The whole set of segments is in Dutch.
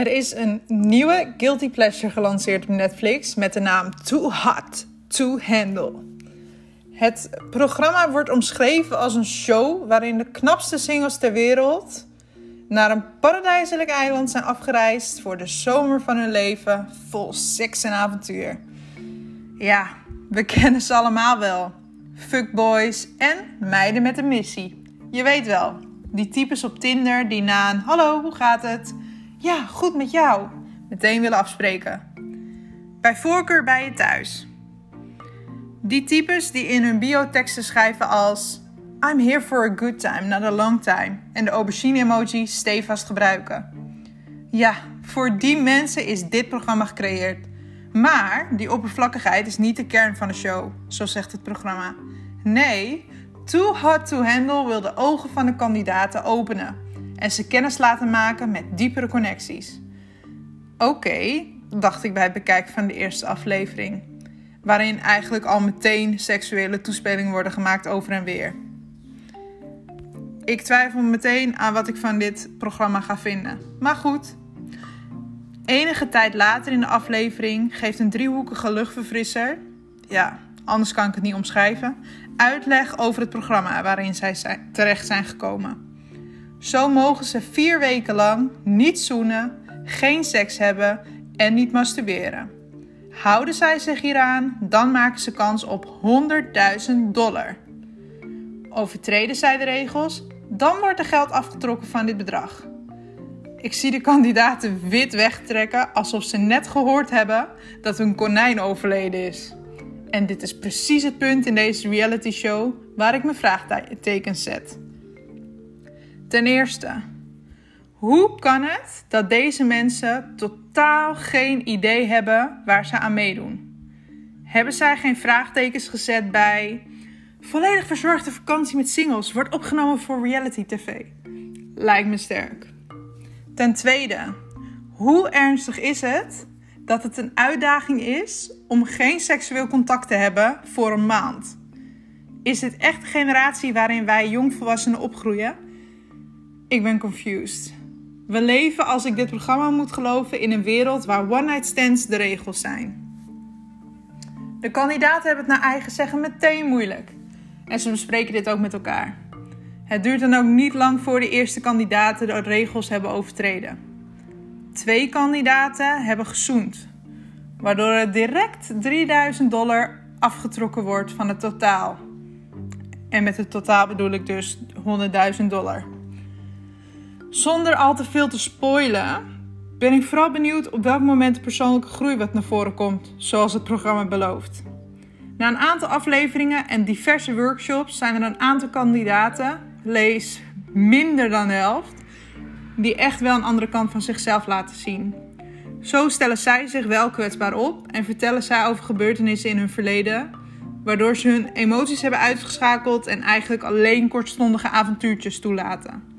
Er is een nieuwe Guilty Pleasure gelanceerd op Netflix met de naam Too Hot to Handle. Het programma wordt omschreven als een show waarin de knapste singles ter wereld naar een paradijselijk eiland zijn afgereisd voor de zomer van hun leven vol seks en avontuur. Ja, we kennen ze allemaal wel. Fuckboys en meiden met een missie. Je weet wel, die types op Tinder die na een hallo, hoe gaat het? Ja, goed met jou. Meteen willen afspreken. Bij voorkeur bij je thuis. Die types die in hun bioteksten schrijven als I'm here for a good time, not a long time. En de aubergine-emoji stevast gebruiken. Ja, voor die mensen is dit programma gecreëerd. Maar die oppervlakkigheid is niet de kern van de show, zo zegt het programma. Nee, Too Hot to Handle wil de ogen van de kandidaten openen en ze kennis laten maken met diepere connecties. Oké, dacht ik bij het bekijken van de eerste aflevering, waarin eigenlijk al meteen seksuele toespelingen worden gemaakt over en weer. Ik twijfel meteen aan wat ik van dit programma ga vinden. Maar goed. Enige tijd later in de aflevering geeft een driehoekige luchtverfrisser, ja, anders kan ik het niet omschrijven, uitleg over het programma waarin zij terecht zijn gekomen. Zo mogen ze vier weken lang niet zoenen, geen seks hebben en niet masturberen. Houden zij zich hieraan, dan maken ze kans op 100.000 dollar. Overtreden zij de regels, dan wordt er geld afgetrokken van dit bedrag. Ik zie de kandidaten wit wegtrekken alsof ze net gehoord hebben dat hun konijn overleden is. En dit is precies het punt in deze reality show waar ik mijn vraagtekens zet. Ten eerste, hoe kan het dat deze mensen totaal geen idee hebben waar ze aan meedoen? Hebben zij geen vraagtekens gezet bij volledig verzorgde vakantie met singles wordt opgenomen voor reality tv? Lijkt me sterk. Ten tweede, hoe ernstig is het dat het een uitdaging is om geen seksueel contact te hebben voor een maand? Is dit echt de generatie waarin wij jongvolwassenen opgroeien? Ik ben confused. We leven, als ik dit programma moet geloven, in een wereld waar one-night stands de regels zijn. De kandidaten hebben het naar eigen zeggen meteen moeilijk. En ze bespreken dit ook met elkaar. Het duurt dan ook niet lang voor de eerste kandidaten de regels hebben overtreden. Twee kandidaten hebben gezoend, waardoor er direct 3000 dollar afgetrokken wordt van het totaal. En met het totaal bedoel ik dus 100.000 dollar. Zonder al te veel te spoilen, ben ik vooral benieuwd op welk moment de persoonlijke groei wat naar voren komt, zoals het programma belooft. Na een aantal afleveringen en diverse workshops zijn er een aantal kandidaten, lees minder dan de helft, die echt wel een andere kant van zichzelf laten zien. Zo stellen zij zich wel kwetsbaar op en vertellen zij over gebeurtenissen in hun verleden, waardoor ze hun emoties hebben uitgeschakeld en eigenlijk alleen kortstondige avontuurtjes toelaten.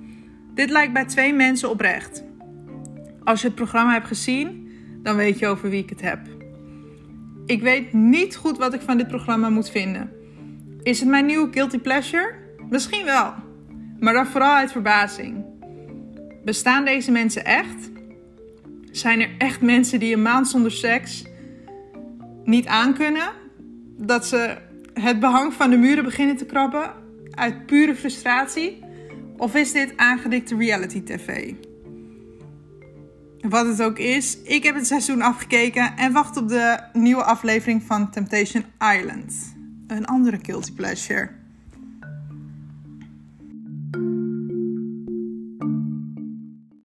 Dit lijkt bij twee mensen oprecht. Als je het programma hebt gezien, dan weet je over wie ik het heb. Ik weet niet goed wat ik van dit programma moet vinden. Is het mijn nieuwe guilty pleasure? Misschien wel, maar dan vooral uit verbazing. Bestaan deze mensen echt? Zijn er echt mensen die een maand zonder seks niet aankunnen? Dat ze het behang van de muren beginnen te krabben uit pure frustratie? Of is dit aangedikte reality tv? Wat het ook is, ik heb het seizoen afgekeken en wacht op de nieuwe aflevering van Temptation Island. Een andere guilty pleasure.